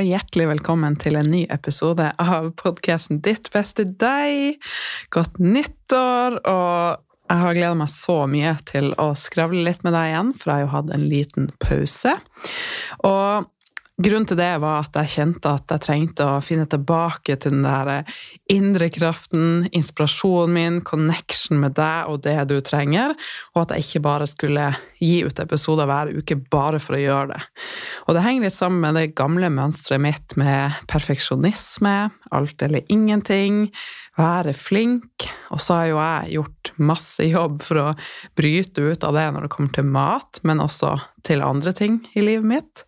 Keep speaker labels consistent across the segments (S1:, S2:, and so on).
S1: Og hjertelig velkommen til en ny episode av podkasten Ditt beste deg. Godt nyttår! Og jeg har gleda meg så mye til å skravle litt med deg igjen, for jeg har jo hatt en liten pause. Og Grunnen til det var at jeg kjente at jeg trengte å finne tilbake til den der indre kraften, inspirasjonen min, connection med deg og det du trenger, og at jeg ikke bare skulle gi ut episoder hver uke bare for å gjøre det. Og det henger litt sammen med det gamle mønsteret mitt med perfeksjonisme, alt eller ingenting, være flink, og så har jo jeg gjort masse jobb for å bryte ut av det når det kommer til mat, men også til andre ting i livet mitt.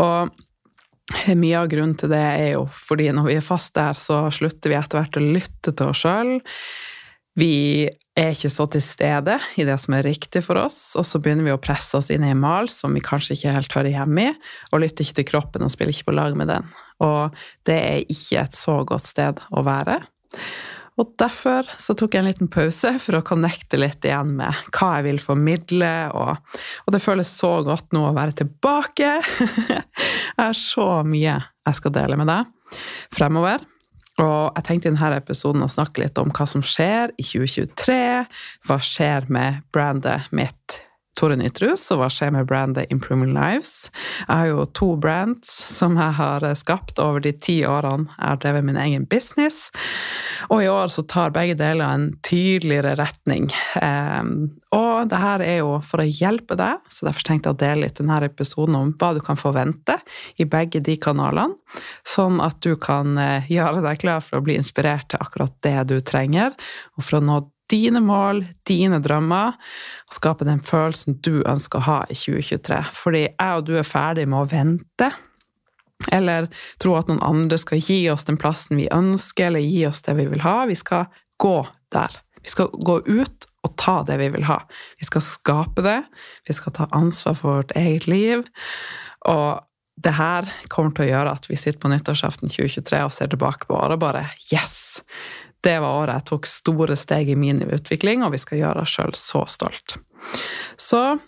S1: Og mye av grunnen til det er jo fordi når vi er fast der, så slutter vi etter hvert å lytte til oss sjøl. Vi er ikke så til stede i det som er riktig for oss, og så begynner vi å presse oss inn i en mal som vi kanskje ikke helt hører hjemme i, og lytter ikke til kroppen og spiller ikke på lag med den. Og det er ikke et så godt sted å være. Og derfor så tok jeg en liten pause for å connecte litt igjen med hva jeg vil formidle, og, og det føles så godt nå å være tilbake. jeg har så mye jeg skal dele med deg fremover. Og jeg tenkte i denne episoden å snakke litt om hva som skjer i 2023. Hva skjer med brandet mitt Tore Nytrus, og hva skjer med brandet Improving Lives? Jeg har jo to brands som jeg har skapt over de ti årene jeg har drevet min egen business. Og i år så tar begge deler en tydeligere retning. Ehm, og det her er jo for å hjelpe deg, så derfor tenkte jeg å dele litt denne episoden om hva du kan forvente i begge de kanalene, sånn at du kan eh, gjøre deg klar for å bli inspirert til akkurat det du trenger, og for å nå dine mål, dine drømmer, og skape den følelsen du ønsker å ha i 2023. Fordi jeg og du er ferdig med å vente, eller tro at noen andre skal gi oss den plassen vi ønsker, eller gi oss det vi vil ha. Vi skal gå der. Vi skal gå ut og ta det vi vil ha. Vi skal skape det. Vi skal ta ansvar for vårt eget liv. Og det her kommer til å gjøre at vi sitter på nyttårsaften 2023 og ser tilbake på året og bare Yes! Det var året jeg tok store steg i min utvikling, og vi skal gjøre oss sjøl så stolt. Så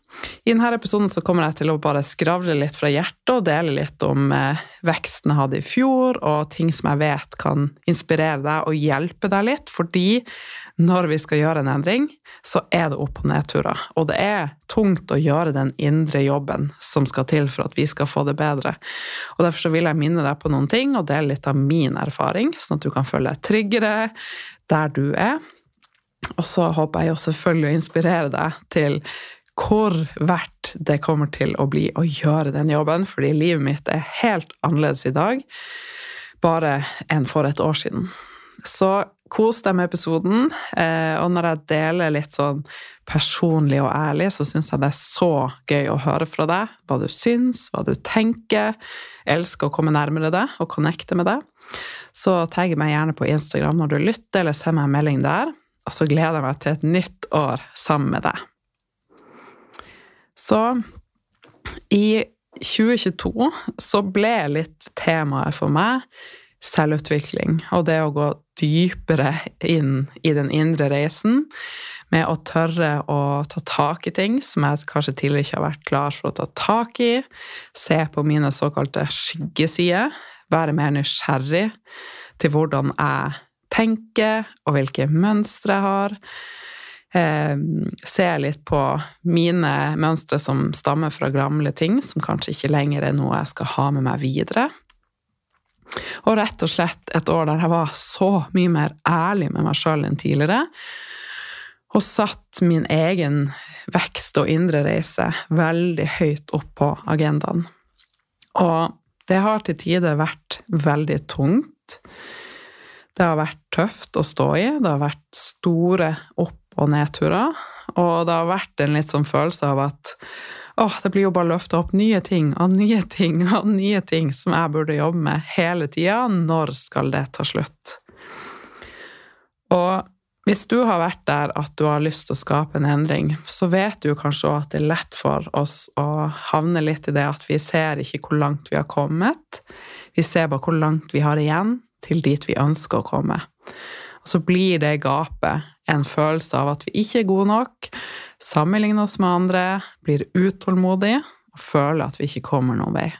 S1: i denne episoden så kommer jeg til å bare skravle litt fra hjertet og dele litt om eh, veksten jeg hadde i fjor, og ting som jeg vet kan inspirere deg og hjelpe deg litt, fordi når vi skal gjøre en endring, så er det opp- og nedturer. Og det er tungt å gjøre den indre jobben som skal til for at vi skal få det bedre. Og Derfor så vil jeg minne deg på noen ting og dele litt av min erfaring, sånn at du kan føle deg tryggere der du er. Og så håper jeg jo selvfølgelig å inspirere deg til hvor verdt det kommer til å bli å gjøre den jobben, fordi livet mitt er helt annerledes i dag bare enn for et år siden. Så kos deg med episoden. Eh, og når jeg deler litt sånn personlig og ærlig, så syns jeg det er så gøy å høre fra deg. Hva du syns, hva du tenker. Jeg elsker å komme nærmere deg og connecte med deg. Så tagg meg gjerne på Instagram når du lytter, eller send meg en melding der. Og så gleder jeg meg til et nytt år sammen med deg. Så i 2022 så ble litt temaet for meg selvutvikling og det å gå dypere inn i den indre reisen med å tørre å ta tak i ting som jeg kanskje tidligere ikke har vært klar for å ta tak i, se på mine såkalte skyggesider, være mer nysgjerrig til hvordan jeg tenker, og hvilke mønstre jeg har. Eh, se litt på mine mønstre som stammer fra gamle ting, som kanskje ikke lenger er noe jeg skal ha med meg videre. Og rett og slett et år der jeg var så mye mer ærlig med meg sjøl enn tidligere. Og satt min egen vekst og indre reise veldig høyt opp på agendaen. Og det har til tider vært veldig tungt. Det har vært tøft å stå i. Det har vært store opp- og nedturer. Og det har vært en litt sånn følelse av at åh, det blir jo bare løfta opp nye ting og nye ting og nye ting som jeg burde jobbe med hele tida. Når skal det ta slutt? Og hvis du har vært der at du har lyst til å skape en endring, så vet du kanskje òg at det er lett for oss å havne litt i det at vi ser ikke hvor langt vi har kommet. Vi ser bare hvor langt vi har igjen til dit vi ønsker å komme. Og så blir det gapet en følelse av at vi ikke er gode nok, sammenligner oss med andre, blir utålmodige og føler at vi ikke kommer noen vei.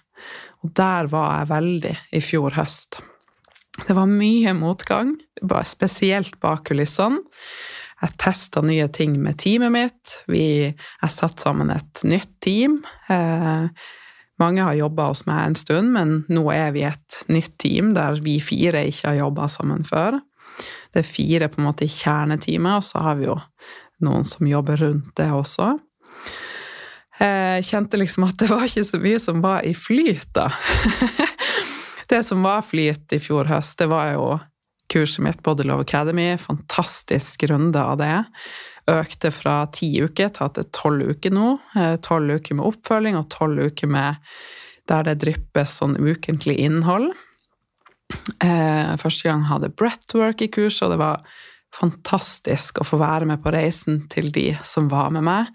S1: Og der var jeg veldig i fjor høst. Det var mye motgang, spesielt bak kulissene. Jeg testa nye ting med teamet mitt. Vi, jeg satte sammen et nytt team. Eh, mange har jobba hos meg en stund, men nå er vi et nytt team der vi fire ikke har jobba sammen før. Det er fire på en måte i kjerneteamet, og så har vi jo noen som jobber rundt det også. Jeg kjente liksom at det var ikke så mye som var i flyt, da. det som var flyt i fjor høst, det var jo kurset mitt Body Love Academy. Fantastisk runde av det. Økte fra ti uker til at det er tolv uker nå. Eh, tolv uker med oppfølging og tolv uker med der det dryppes sånn ukentlig innhold. Eh, første gang hadde breathwork i kurs, og det var fantastisk å få være med på reisen til de som var med meg.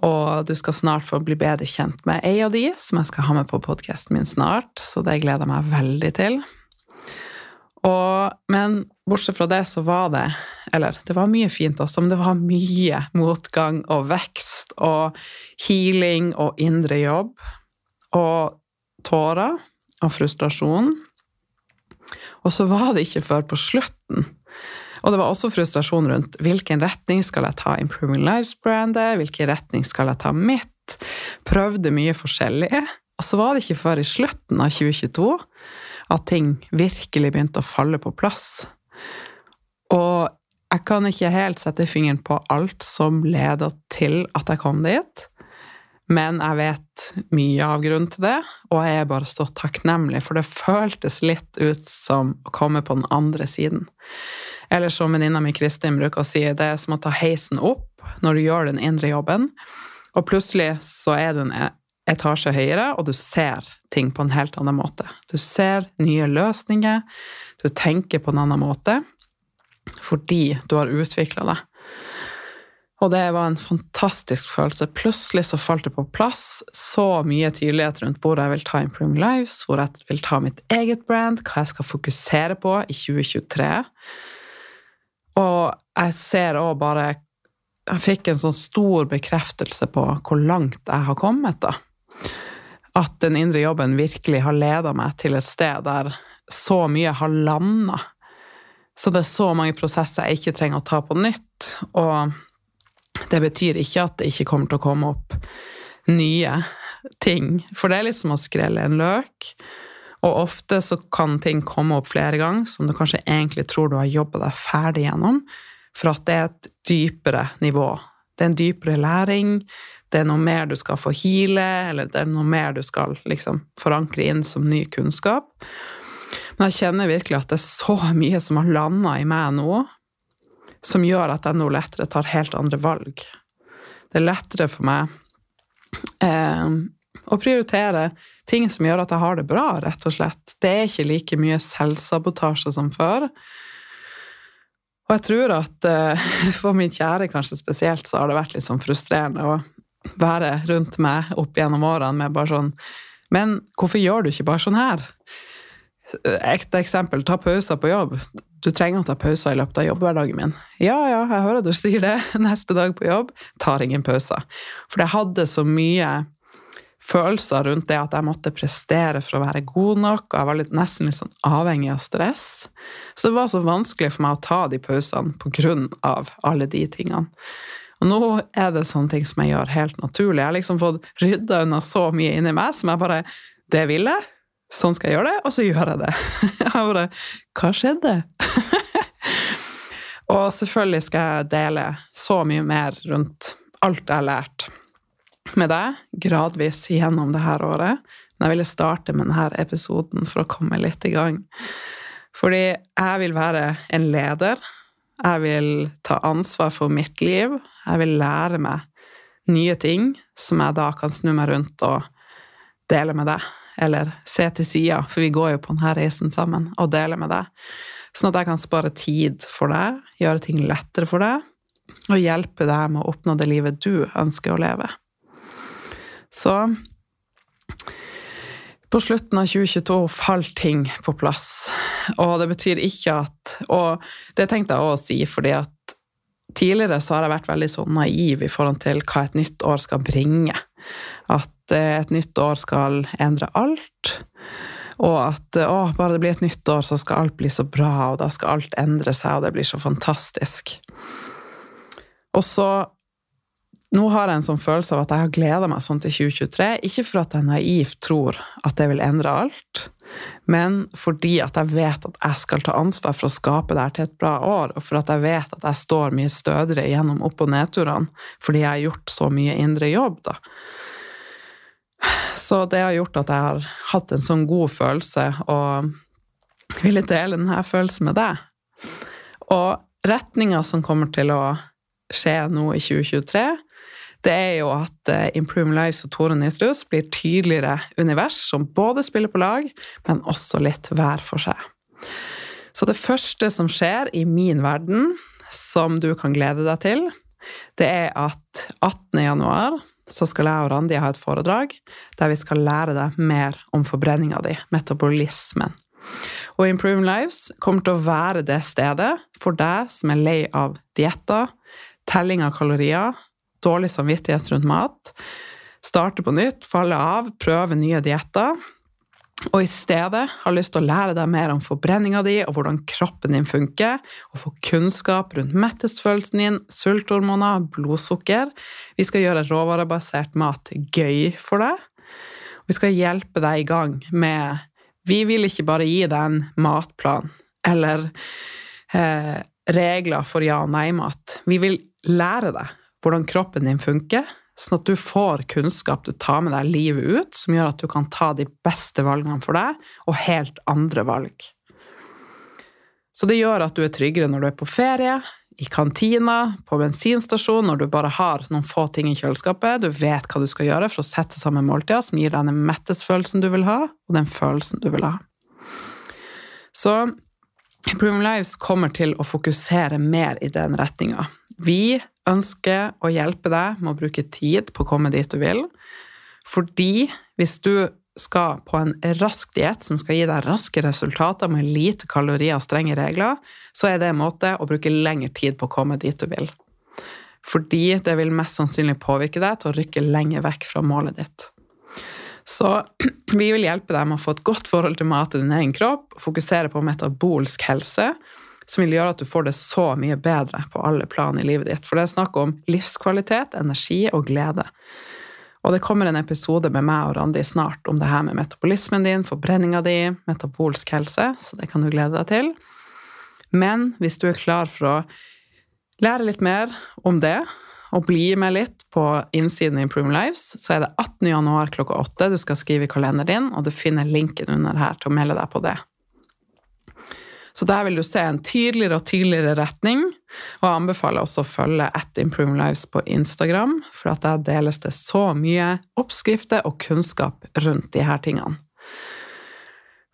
S1: Og du skal snart få bli bedre kjent med ei av de, som jeg skal ha med på podkasten min snart, så det gleder jeg meg veldig til. Og, men bortsett fra det, så var det Eller det var mye fint også, men det var mye motgang og vekst og healing og indre jobb. Og tårer og frustrasjon. Og så var det ikke før på slutten. Og det var også frustrasjon rundt hvilken retning skal jeg ta Improving Lives-brandet, hvilken retning skal jeg ta mitt? Prøvde mye forskjellig. Og så var det ikke før i slutten av 2022 at ting virkelig begynte å falle på plass. Og jeg kan ikke helt sette fingeren på alt som leda til at jeg kom dit. Men jeg vet mye av grunnen til det, og jeg er bare så takknemlig, for det føltes litt ut som å komme på den andre siden. Eller som venninna mi Kristin bruker å si, det er som å ta heisen opp når du gjør den indre jobben, og plutselig så er du en etasje høyere, og du ser ting på en helt annen måte. Du ser nye løsninger, du tenker på en annen måte, fordi du har utvikla det. Og det var en fantastisk følelse. Plutselig så falt det på plass så mye tydelighet rundt hvor jeg vil ta Improving Lives, hvor jeg vil ta mitt eget brand, hva jeg skal fokusere på i 2023. Og jeg ser òg bare Jeg fikk en sånn stor bekreftelse på hvor langt jeg har kommet, da. At den indre jobben virkelig har leda meg til et sted der så mye har landa. Så det er så mange prosesser jeg ikke trenger å ta på nytt. Og det betyr ikke at det ikke kommer til å komme opp nye ting. For det er liksom å skrelle en løk. Og ofte så kan ting komme opp flere ganger som du kanskje egentlig tror du har jobba deg ferdig gjennom, for at det er et dypere nivå. Det er en dypere læring, det er noe mer du skal få hile, eller det er noe mer du skal liksom forankre inn som ny kunnskap. Men jeg kjenner virkelig at det er så mye som har landa i meg nå, som gjør at jeg nå lettere tar helt andre valg. Det er lettere for meg eh, å prioritere ting som gjør at jeg har det bra, rett og slett. Det er ikke like mye selvsabotasje som før. Og jeg tror at eh, for min kjære kanskje spesielt, så har det vært litt sånn frustrerende å være rundt meg opp gjennom årene med bare sånn Men hvorfor gjør du ikke bare sånn her? Ekte eksempel, ta pauser på jobb. Du trenger å ta pauser i løpet av jobbhverdagen min. Ja, ja, jeg hører du sier det. Neste dag på jobb tar ingen pauser. For jeg hadde så mye følelser rundt det at jeg måtte prestere for å være god nok, og jeg var litt, nesten litt sånn avhengig av stress. Så det var så vanskelig for meg å ta de pausene på grunn av alle de tingene. Og nå er det sånne ting som jeg gjør helt naturlig. Jeg har liksom fått rydda unna så mye inni meg som jeg bare Det vil jeg. Sånn skal jeg gjøre det, og så gjør jeg det. Jeg bare Hva skjedde? og selvfølgelig skal jeg dele så mye mer rundt alt jeg har lært med deg, gradvis gjennom det her året. Men jeg ville starte med denne episoden for å komme litt i gang. Fordi jeg vil være en leder. Jeg vil ta ansvar for mitt liv. Jeg vil lære meg nye ting som jeg da kan snu meg rundt og dele med deg. Eller se til sida, for vi går jo på denne reisen sammen, og deler med deg. Sånn at jeg kan spare tid for deg, gjøre ting lettere for deg, og hjelpe deg med å oppnå det livet du ønsker å leve. Så på slutten av 2022 falt ting på plass. Og det betyr ikke at Og det tenkte jeg òg å si, fordi at tidligere så har jeg vært veldig sånn naiv i forhold til hva et nytt år skal bringe. At eh, et nytt år skal endre alt. Og at å, bare det blir et nytt år, så skal alt bli så bra, og da skal alt endre seg, og det blir så fantastisk. Og så nå har jeg en sånn følelse av at jeg har gleda meg sånn til 2023. Ikke for at jeg naivt tror at det vil endre alt, men fordi at jeg vet at jeg skal ta ansvar for å skape det her til et bra år, og for at jeg vet at jeg står mye stødigere gjennom opp- og nedturene fordi jeg har gjort så mye indre jobb, da. Så det har gjort at jeg har hatt en sånn god følelse, og ville dele denne følelsen med deg. Og retninga som kommer til å skje nå i 2023, det er jo at uh, Improve Lives og Tore Nytrus blir tydeligere univers som både spiller på lag, men også litt hver for seg. Så det første som skjer i min verden, som du kan glede deg til, det er at 18. januar så skal jeg og Randi ha et foredrag der vi skal lære deg mer om forbrenninga di, metabolismen. Og Improve Lives kommer til å være det stedet for deg som er lei av dietter, telling av kalorier, dårlig samvittighet rundt mat, starte på nytt, falle av, prøve nye dietter, og i stedet har lyst til å lære deg mer om forbrenninga di og hvordan kroppen din funker, og få kunnskap rundt mettelsesfølelsen din, sulthormoner, blodsukker. Vi skal gjøre råvarebasert mat gøy for deg. Vi skal hjelpe deg i gang med Vi vil ikke bare gi deg en matplan eller eh, regler for ja- og nei-mat. Vi vil lære deg hvordan kroppen din funker, sånn at du får kunnskap du tar med deg livet ut, som gjør at du kan ta de beste valgene for deg, og helt andre valg. Så det gjør at du er tryggere når du er på ferie, i kantina, på bensinstasjon, når du bare har noen få ting i kjøleskapet. Du vet hva du skal gjøre for å sette sammen måltider som gir deg den mettesfølelsen du vil ha, og den følelsen du vil ha. Så Improving Lives kommer til å fokusere mer i den retninga. Vi ønsker å hjelpe deg med å bruke tid på å komme dit du vil. Fordi hvis du skal på en rask diett som skal gi deg raske resultater med lite kalorier og strenge regler, så er det en måte å bruke lengre tid på å komme dit du vil. Fordi det vil mest sannsynlig påvirke deg til å rykke lenger vekk fra målet ditt. Så vi vil hjelpe deg med å få et godt forhold til mat i din egen kropp, fokusere på metabolsk helse, som vil gjøre at du får det så mye bedre på alle plan i livet ditt. For det er snakk om livskvalitet, energi og glede. Og det kommer en episode med meg og Randi snart om det her med metabolismen din, forbrenninga di, metabolsk helse, så det kan du glede deg til. Men hvis du er klar for å lære litt mer om det, og bli med litt på innsiden i Improve Lives, så er det 18. januar klokka 8 du skal skrive i kalenderen din, og du finner linken under her til å melde deg på det. Så der vil du se en tydeligere og tydeligere retning, og jeg anbefaler også å følge at Improve Lives på Instagram, for der deles det så mye oppskrifter og kunnskap rundt de her tingene.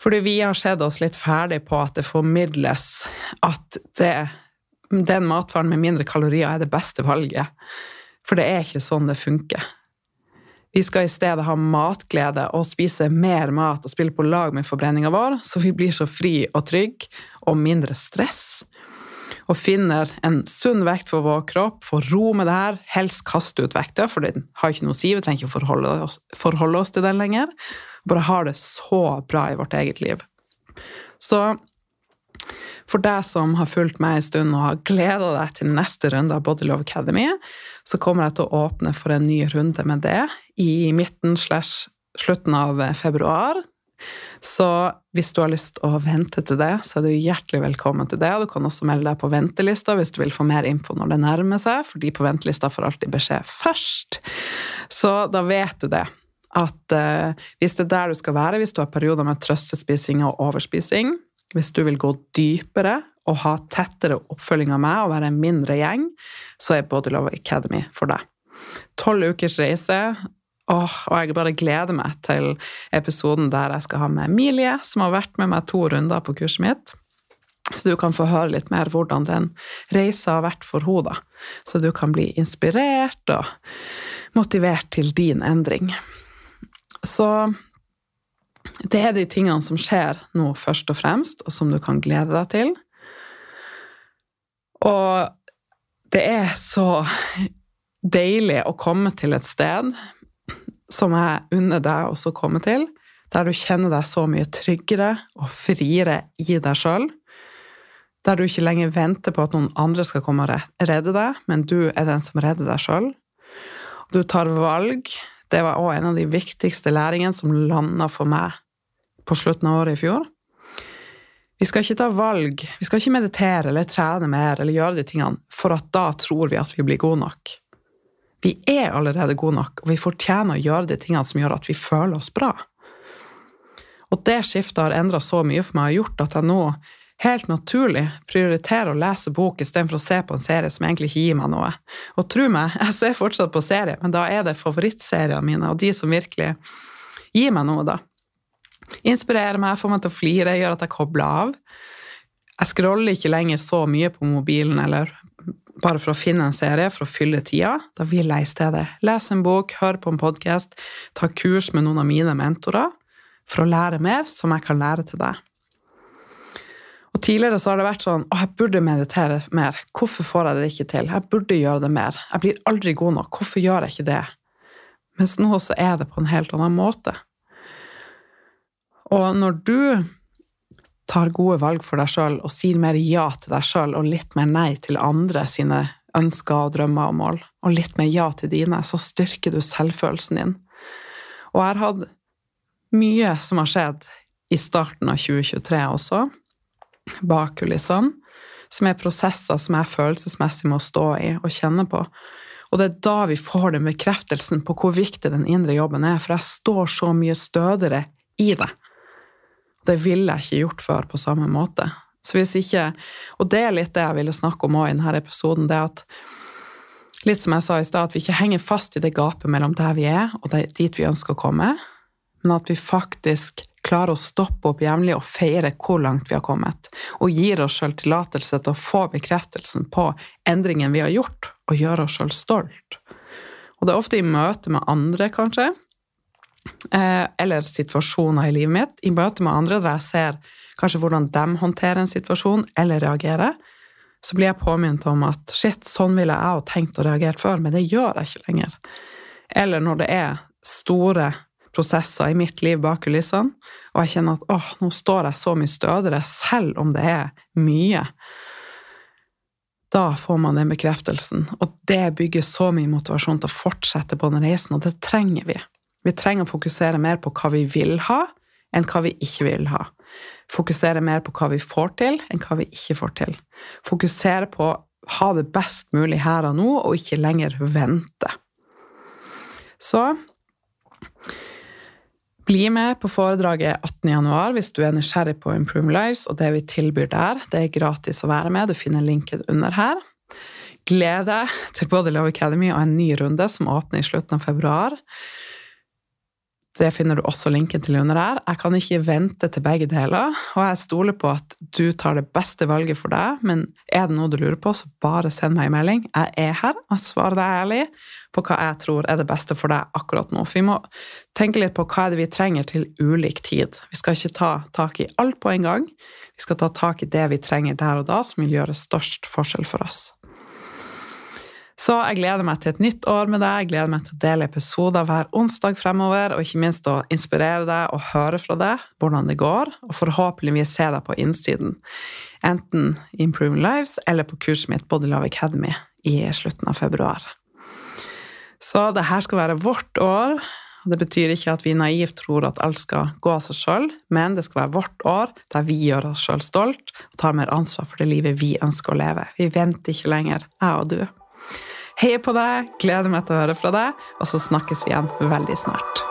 S1: Fordi vi har sett oss litt ferdig på at det formidles at det, den matvaren med mindre kalorier er det beste valget. For det er ikke sånn det funker. Vi skal i stedet ha matglede og spise mer mat og spille på lag med forbrenninga vår, så vi blir så fri og trygg og mindre stress. Og finner en sunn vekt for vår kropp, får ro med det her, helst kaste ut vekta, for den har ikke noe å si, vi trenger ikke forholde oss, forholde oss til den lenger. Bare har det så bra i vårt eget liv. Så for deg som har fulgt meg en stund og har gleda deg til neste runde av Body Love Academy, så kommer jeg til å åpne for en ny runde med det i midten slash slutten av februar. Så hvis du har lyst å vente til det, så er du hjertelig velkommen til det. Du kan også melde deg på ventelista hvis du vil få mer info når det nærmer seg, for de på ventelista får alltid beskjed først. Så da vet du det. At uh, hvis det er der du skal være, hvis du har perioder med trøstespising og overspising, hvis du vil gå dypere og ha tettere oppfølging av meg og være en mindre gjeng, så er Body Love Academy for deg. Tolv ukers reise, Åh, og jeg bare gleder meg til episoden der jeg skal ha med Emilie, som har vært med meg to runder på kurset mitt. Så du kan få høre litt mer hvordan den reisa har vært for henne, Så du kan bli inspirert og motivert til din endring. Så det er de tingene som skjer nå, først og fremst, og som du kan glede deg til. Og det er så deilig å komme til et sted som jeg unner deg også å komme til, der du kjenner deg så mye tryggere og friere i deg sjøl. Der du ikke lenger venter på at noen andre skal komme og redde deg, men du er den som redder deg sjøl. Du tar valg. Det var òg en av de viktigste læringene som landa for meg på slutten av året i fjor. Vi skal ikke ta valg, vi skal ikke meditere eller trene mer eller gjøre de tingene for at da tror vi at vi blir gode nok. Vi er allerede gode nok, og vi fortjener å gjøre de tingene som gjør at vi føler oss bra. Og det skiftet har endra så mye for meg og gjort at jeg nå helt naturlig prioriterer å lese bok istedenfor å se på en serie som egentlig gir meg noe. Og tro meg, jeg ser fortsatt på serie, men da er det favorittseriene mine, og de som virkelig gir meg noe, da. Inspirerer meg, får meg til å flire, gjør at jeg kobler av. Jeg scroller ikke lenger så mye på mobilen eller bare for å finne en serie for å fylle tida. Da vil jeg i stedet lese en bok, høre på en podkast, ta kurs med noen av mine mentorer for å lære mer som jeg kan lære til deg. Og Tidligere så har det vært sånn å, jeg burde meditere mer. Hvorfor får jeg det ikke til? Jeg burde gjøre det mer. Jeg blir aldri god nok. Hvorfor gjør jeg ikke det? Mens nå så er det på en helt annen måte. Og når du tar gode valg for deg sjøl og sier mer ja til deg sjøl og litt mer nei til andre sine ønsker og drømmer og mål, og litt mer ja til dine, så styrker du selvfølelsen din. Og jeg har hatt mye som har skjedd i starten av 2023 også, bak kulissene, som er prosesser som jeg følelsesmessig må stå i og kjenne på. Og det er da vi får den bekreftelsen på hvor viktig den indre jobben er, for jeg står så mye stødigere i det. Det ville jeg ikke gjort før på samme måte. Så hvis ikke, Og det er litt det jeg ville snakke om òg i denne episoden, det at Litt som jeg sa i stad, at vi ikke henger fast i det gapet mellom der vi er, og dit vi ønsker å komme, men at vi faktisk klarer å stoppe opp jevnlig og feire hvor langt vi har kommet, og gir oss sjøl tillatelse til å få bekreftelsen på endringen vi har gjort, og gjøre oss sjøl stolt. Og det er ofte i møte med andre, kanskje, eller situasjoner i livet mitt, i møte med andre der jeg ser kanskje hvordan de håndterer en situasjon eller reagerer, så blir jeg påminnet om at shit, sånn ville jeg ha tenkt å reagere før, men det gjør jeg ikke lenger. Eller når det er store prosesser i mitt liv bak kulissene, og jeg kjenner at åh, nå står jeg så mye stødigere, selv om det er mye. Da får man den bekreftelsen, og det bygger så mye motivasjon til å fortsette på den reisen, og det trenger vi. Vi trenger å fokusere mer på hva vi vil ha, enn hva vi ikke vil ha. Fokusere mer på hva vi får til, enn hva vi ikke får til. Fokusere på å ha det best mulig her og nå, og ikke lenger vente. Så bli med på foredraget 18.1 hvis du er nysgjerrig på Improve Lives og det vi tilbyr der. Det er gratis å være med. Du finner linken under her. Gled til både Love Academy og en ny runde som åpner i slutten av februar. Det finner du også linken til under her. Jeg kan ikke vente til begge deler, og jeg stoler på at du tar det beste valget for deg, men er det noe du lurer på, så bare send meg en melding. Jeg er her og svarer deg ærlig på hva jeg tror er det beste for deg akkurat nå. For vi må tenke litt på hva er det vi trenger til ulik tid. Vi skal ikke ta tak i alt på en gang. Vi skal ta tak i det vi trenger der og da, som vil gjøre størst forskjell for oss. Så jeg gleder meg til et nytt år med deg. Jeg gleder meg til å dele episoder hver onsdag fremover, og ikke minst å inspirere deg og høre fra deg hvordan det går, og forhåpentligvis se deg på innsiden. Enten Improving Lives eller på kurset mitt Body Love Academy i slutten av februar. Så det her skal være vårt år. Det betyr ikke at vi naivt tror at alt skal gå av seg sjøl, men det skal være vårt år der vi gjør oss sjøl stolt og tar mer ansvar for det livet vi ønsker å leve. Vi venter ikke lenger, jeg og du. Heier på deg, gleder meg til å høre fra deg, og så snakkes vi igjen veldig snart.